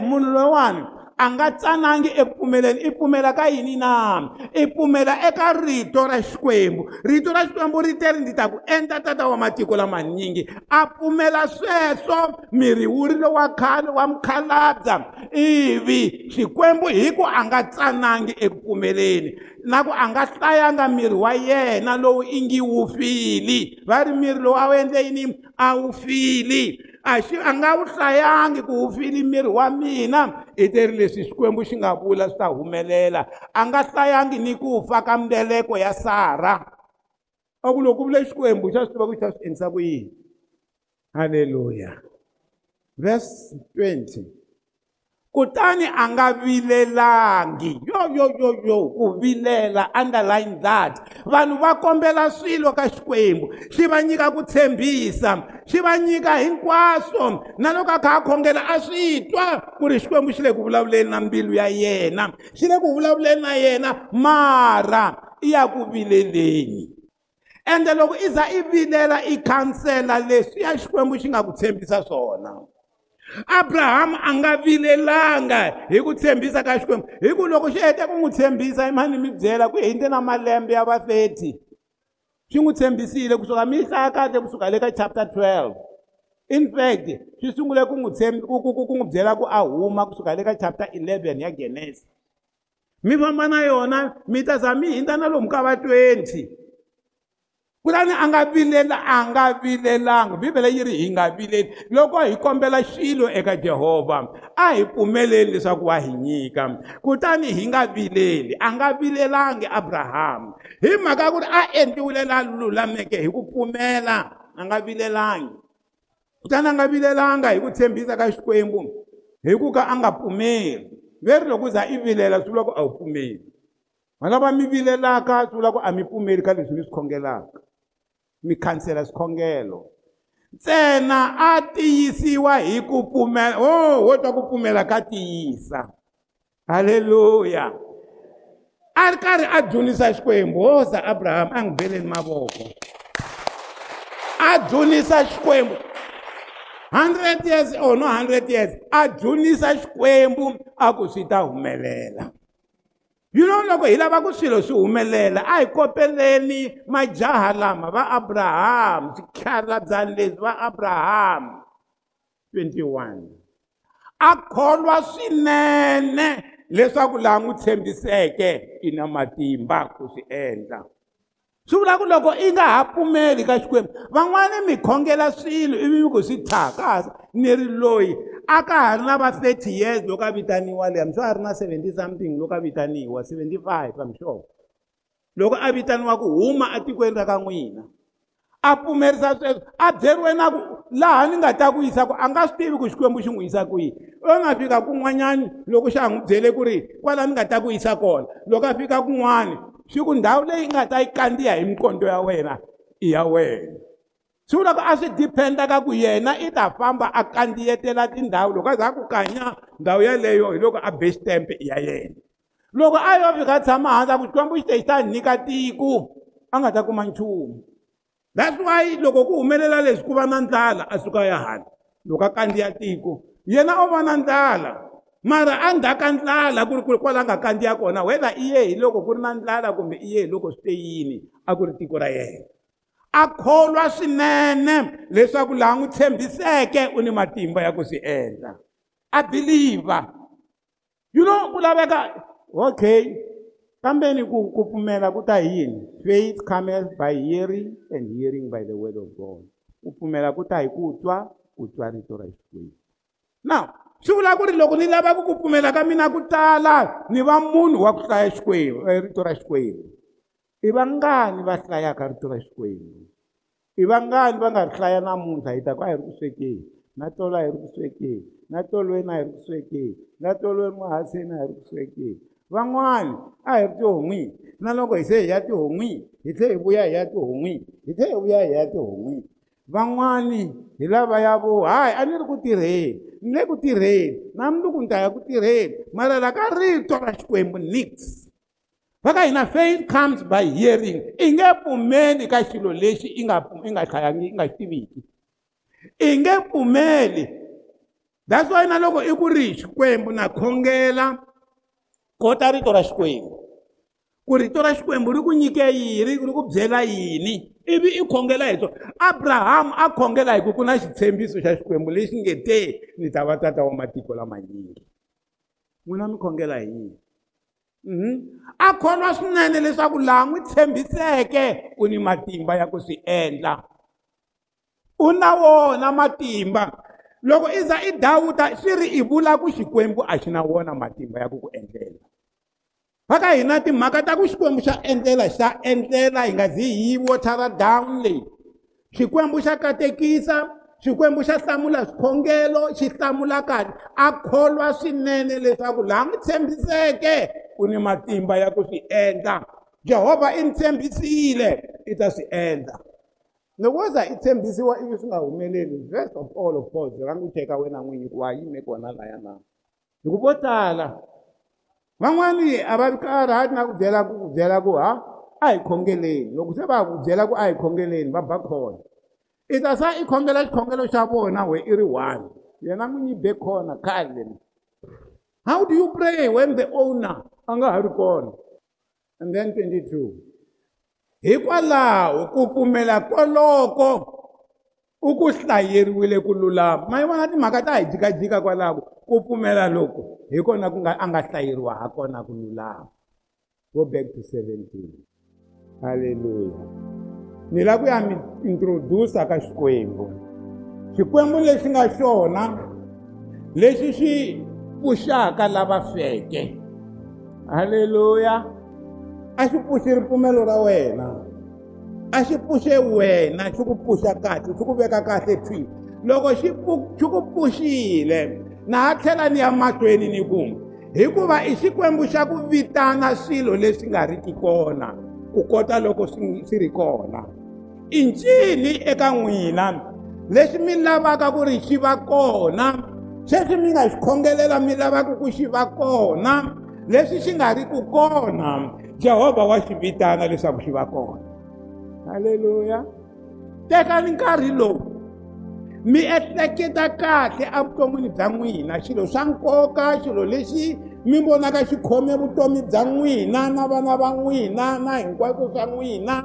munhu loyiwani a nga tsanangi eku pfumeleni i pfumela ka yini na? I pfumela eka rito ra xikwembu. Rito ra xikwembu ri teri ndzi ta ku endla tata wa matiko lamanyingi a pfumela sweswo miri wu ri lowa khale wa mukhalabya ivi xikwembu hi ku a nga tsanangi eku pfumeleni na ku a nga hlayanga miri wa yena lowu i ngi wu fili. Va ri miri lowu a wu endle yini? A wu fili. A xi a nga wu hlayangi ku wu fili miri wa mina. I teri leswi xikwembu xi nga vula swi ta humelela a nga hlayangi ni ku fa ka mbeleko ya sara. A ku loko vule xikwembu xa swi tiva ku xa swi endlisa ku yini halleluya verse 20 kutani a nga vilelangi. Yo yo yo yo ku vilela underline that. Vanhu va kombela swilo ka xikwembu xi va nyika ku tshembisa xi va nyika hinkwaswo. Na loko a kha a khongela a swi twa ku ri xikwembu xi le ku vulavuleni na mbilu ya yena xi le ku vulavuleni na yena mara i ya ku vileleni. Ende loko i za i vilela i khansela leswi ya xikwembu xi nga ku tshembisa swona abrahamu a nga vilelanga hi ku tshembisa ka xikwembu. Hi ku loko xi hete ku n'wi tshembisa i mani mi byela ku hindze na malembe ya va 30 xi n'wi tshembisile kusuka mi hlaya kahle kusuka le ka chapter 12 in fact swi sungule ku n'wi ku ku ku n'wi byela ku a huma kusuka le ka chapter 11 ya genesis. Mi famba na yona mi ta za mi hindza na lomu ka va 20 kutani a nga vilela a nga vilelanga bibele yi ri hi nga vileli loko hi kombela xilo eka jehovha a hi pfumeleli leswaku wa hi nyika kutani hi nga vileli a nga vilelangi abrahamu hi mhaka ku ri a endliwile la lulameke hi ku pfumela. A nga vilelangi kutani a nga vilelanga hi ku tshembisa ka xikwembu hi ku ka a nga pfumeli. Ve ri loko za i vilela swi vula ku a wu pfumeli. Valava mi vilelaka swi vula ku a mi pfumeli ka leswi mi swi khongelaka. Mi khansela swikhongelo ntsena a tiyisiwa hi ku pfumela o oh, wo twa ku pfumela ka tiyisa. Halleluya a ri karhi a dzunisa xikwembu hoza abrahamu a n'wi beleni mavoko. A dzunisa xikwembu 100 years or no 100 years a dzunisa xikwembu a ku swi ta humelela you know loko hi lava ku swilo swi humelela a hi kopeleni majaha lama va abrahamu swikharabyanyi leswi va abrahamu 21 a kholwa swinene leswaku laha n'wi tshembiseke i na matimba ku swi endla. Swi vula ku loko i nga ha pfumeli ka xikwembu van'wani mi khongela swilo ivi mi ku swi thaka ni ri loyi a ka ha ri na va 30 years loko a vitaniwa leyi mswo a ri na 70 something loko a vitaniwa 75 am sure. Loko a vitaniwa ku huma atikweni ra ka n'wina. A pfumerisa sweswo a byeriwe na ku laha ni nga ta ku yisa ku a nga swi tivi ku xikwembu xi n'wi yisa kwihi. U nga fika kun'wanyani loko xa n'wi byele ku ri kwala ni nga ta ku yisa kona. Loko a fika kun'wani swi ku ndhawu leyi nga ta yi kandziya hi mikondo ya wena i ya wena swi vula ku a swi diphenda ka ku yena i ta famba a kandziyetela tindhawu loko a za ku kanya ndhawu yeleyo hi loko a be i ya yena loko a yo fika tshama hansi a ku xikwembu xi te xi ta nyika tiko a nga ta kuma nchumu that's why loko ku humelela leswi ku va na ndlala a suka ya hala loko a kandziya tiko yena o va na ndlala mara a ndzhaka ndlala ku ri ku ri kwala nga kandziya kona whether i ye hi loko ku ri na ndlala kumbe i ye hi loko swi te yini a ku ri tiko ra yena. A kholwa swinene leswaku laha n'wi tshembiseke u ni matimba ya ku swi endla. A believer you know ku laveka okay kambeni ku ku pfumela ku ta hi yini? Faith cometh by hearing and hearing by the word of god. Ku pfumela ku ta hi ku twa ku twa rito ra xikwembu now swi vula ku ri loko ni lava ku pfumela ka mina ku tala ni va munhu wa ku hlaya xikwembu rito ra xikwembu. I vangani va hlayaka rito ra xikwembu i vangani va nga ri hlaya namuntlha hi ta ku a hi ri ku swekeni na tolo a hi ri ku swekeni na tolweni a hi ri ku swekeni na tolweni mahaseni a hi ri ku swekeni van'wani a hi ri tihon'wini na loko hi se hi ya tihon'wini hi tlhe hi vuya hi ya tihon'wini hi tlhe hi vuya hi ya tihon'wini. Van'wani hi lava ya vo hayi a ni ri ku tirheni ni le ku tirheni na mundzuku ni ta ya ku tirheni. Mara la ka rito ra xikwembu nix va ka hina faith comes by hearing. I nge pfumeli ka xilo lexi i nga i nga hlayangi i nga xi tiviki i nge pfumeli that's why na loko i ku ri xikwembu na khongela kota rito ra xikwembu. Ku rito ra xikwembu ri ku nyike yini ri ku byela yini? Ivi i khongela hi swona. Abrahamu a khongela hi ku ku na xitshembiso xa xikwembu lexi nge te ni ta va tata wa matiko lamanyingi n'wina mi khongela hi yini a kholwa swinene leswaku laha n'wi tshembiseke u ni matimba ya ku swi endla. U na wona matimba. Loko i za i dawuda swi ri i vula ku xikwembu a xi na wona matimba ya ku ku endlela. Va ka hina timhaka ta ku xikwembu xa endlela xa endlela hi nga zi hi wotara down leyi xikwembu xa katekisa xikwembu xa hlamula swikhongelo xi hlamula kahle. A kholwa swinene leswaku laha n'wi tshembiseke u ni matimba ya ku swi endla. Jehovha i ni tshembisile i ta swi endla. Loko za i tshembisiwa ivi swi nga humeleli. First of all of course rhanga u cheka wena n'winyi ku wa yime kona laya na? Hi ku vo tala van'wani a va karhati na ku byela ku byela ku ha a hi khongeleni. Loko se va ku byela ku a hi khongeleni va ba kona i ta sa i khongela xikhongelo xa vona we i ri one. Yena n'winyi be kona khale. How do you pray when the owner a nga ha ri kona? And then 22 hikwalaho ku pfumela koloko u ku hlayeriwile ku lulama. Ma yi vona timhaka ta hi jikajika kwalaho ku pfumela loko hi kona ku nga a nga hlayeriwa ha kona ku lulama. Go back to 17 halleluya ni lava ku ya mi introduce ka xikwembu. Xikwembu lexi nga xona lexi xi pfuxaka lava feke. Halleluya a xi pfuxi ripfumelo ra wena. A xi pfuxe wena xi ku pfuxa kahle xi ku veka kahle thwi. Loko xi xi ku pfuxile na ha tlhela ni ya mahlweni ni ku hikuva i xikwembu xa ku vitana swilo leswi nga riki kona ku kota loko swi ri kona. I ncini eka n'wina. Leswi mi lavaka ku ri xi va kona sweswi mi nga xi khongelela mi lavaka ku xi va kona. Leswi xi nga ri ku kona jehovha wa xi vitana leswaku xi va kona. Halleluya tekani nkarhi lowu mi ehleketa kahle evuton'wini bya n'wina. Xilo xa nkoka xilo lexi mi vonaka xi khome vutomi bya n'wina na vana va n'wina na hinkwaswo swa n'wina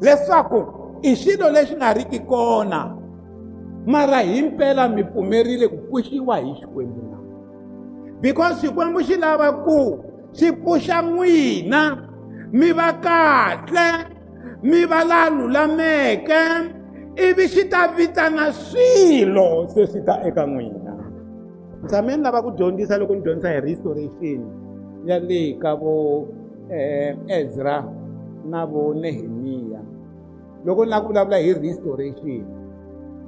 leswaku i xilo lexi nga riki kona. Mara hi mpela mi pfumerile ku pfuxiwa hi xikwembu na. Because xikwembu xi lava ku xi pfuxa n'wina mi va kahle mi va la lulameke ivi xi ta vitana swilo se swi ta eka n'wina. Tshameni lava ku dyondzisa loko ni dyondzisa hi restoration ya le ka vo ezra na vo nehemiya loko ni lava ku vulavula hi restoration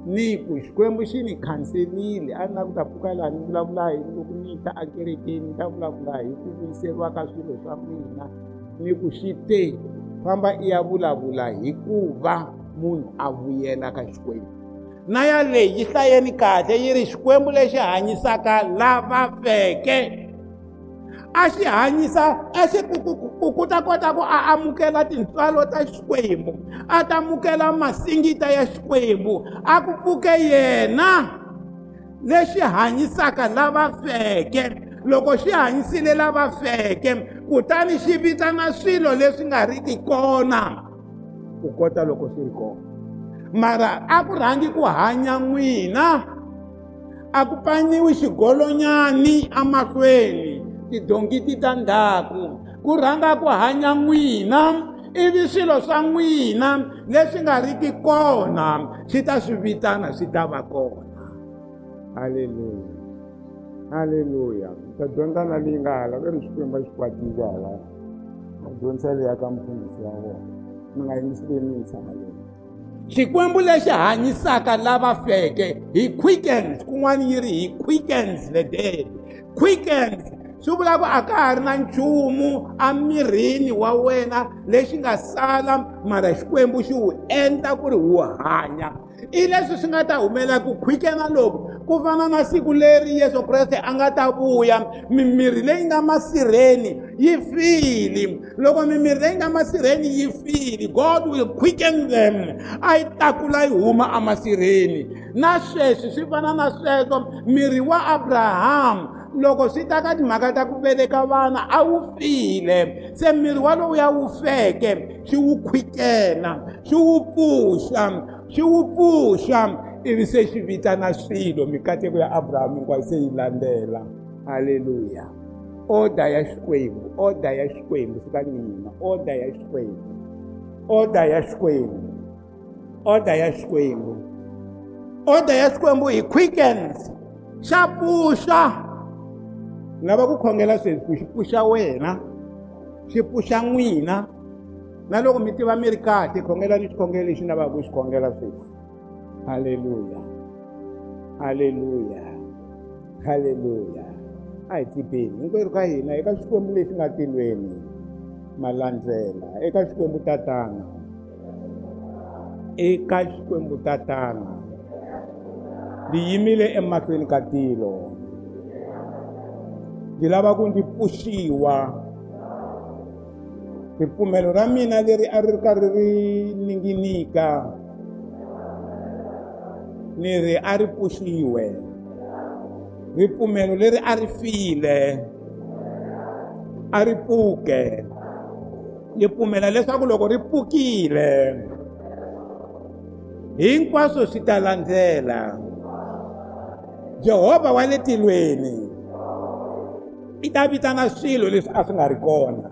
ni ku xikwembu xi ni khanselile. A ni la ku ta pfuka laha ni vulavula hi loko ni ta akerekeni ni ta vulavula hi ku vuyiseriwa ka swilo swa mina. Ni ku xi te famba i ya vulavula hi ku va munhu a vuyela ka xikwembu. Na yaleyi yi hlayeni kahle yi ri xikwembu lexi hanyisaka lava feke a xi hanyisa a xi ku ta kota ku a amukela tintswalo ta xikwembu a ta amukela masingita ya xikwembu a ku pfuke yena lexi hanyisaka lava feke loko xi hanyisile lava feke kutani xi vitana swilo leswi nga riki kona ku kota loko swi ri kona mara a ku rhangi ku hanya n'wina a ku paniwi xigolonyani amahlweni tidongi ti ta ndzhaku ku rhanga ku hanya n'wina ivi swilo swa n'wina leswi nga riki kona swi ta swi vitana swi ta va kona. Halleluya halleluya ta dyondza na leyi nga hala ve ri xikwembu xi kwatile hala. Dyondzisa leya ka mfundhisi wa vona. Mi nga yingisile mi tshama leyi xikwembu lexi hanyisaka lava feke hi quickens kun'wana yi ri hi quickens the dead quickens swi vula ku a ka ha ri na nchumu emirini wa wena lexi nga sala mara xikwembu xi wu endla ku ri wu hanya. I leswi swi nga ta humelela ku khwikena loku ku fana na siku leri yesu kreste a nga ta vuya. Mimirhi leyi nga masirheni yi fili loko mimirhi leyi nga masirheni yi fili god will quicken them. A yi takula yi huma emasirheni na sweswi swi fana na sweswo miri wa abrahamu loko swi ta ka timhaka ta ku veleka vana a wu file se miri walowuya wu feke xi wu khwikena xi wu pfuxa xi wu pfuxa ivi se xi vitana swilo mikateko ya abrahamu hinkwayo se yi landzela halleluya oda ya xikwembu oda ya xikwembu fika mina oda ya xikwembu oda ya xikwembu oda ya xikwembu oda ya xikwembu hi quickens xa pfuxa ni lava ku khongela sweswi ku xi pfuxa wena xi pfuxa n'wina. Na loko mi tiva mi ri kahle khongela ni xikhongelo lexi ni lavaka ku xi khongela sweswi halleluya halleluya halleluya a hi tibeni hinkwerhu ka hina eka xikwembu lexi nga tilweni ma landzela eka xikwembu tatana. Eka xikwembu tatana. Ndzi yimile emahlweni ka tilo. Ndzi lava ku ndzi pfuxiwa ripfumelo ra mina leri a ri ri karhi ri ninginika. Ni ri a ri pfuxiwe ripfumelo leri a ri file. A ri pfuke ni pfumela leswaku loko ri pfukile hinkwaswo swi ta landzela. Jehovha wa le tilweni i ta vitana swilo leswi a swi nga ri kona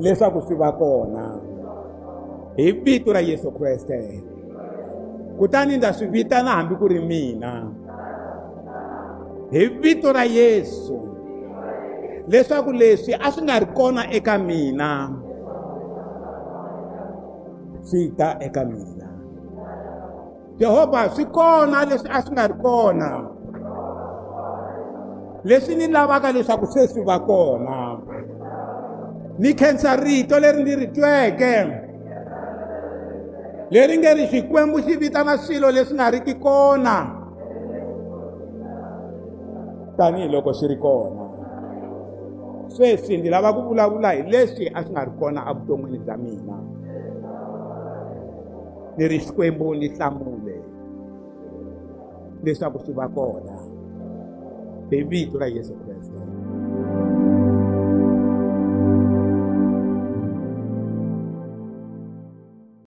leswaku swi va kona. Hi vito ra yesu kreste kutani ndza swi vitana hambi ku ri mina. Hi vito ra yesu leswaku leswi a swi nga ri kona eka mina swi ta eka mina. Jehovha swi kona leswi a swi nga ri kona leswi ni lavaka leswaku se swi va kona. Ni khensa rito leri ndi ri tweke leri nge ri xikwembu xi vitana swilo leswi nga riki kona. Tanihiloko swi ri kona. Sweswi ndzi lava ku vulavula hi leswi a swi nga ri kona evuton'wini bya mina. Ni ri xikwembu ni hlamule leswaku swi va kona. Hi vito ra yesu kreste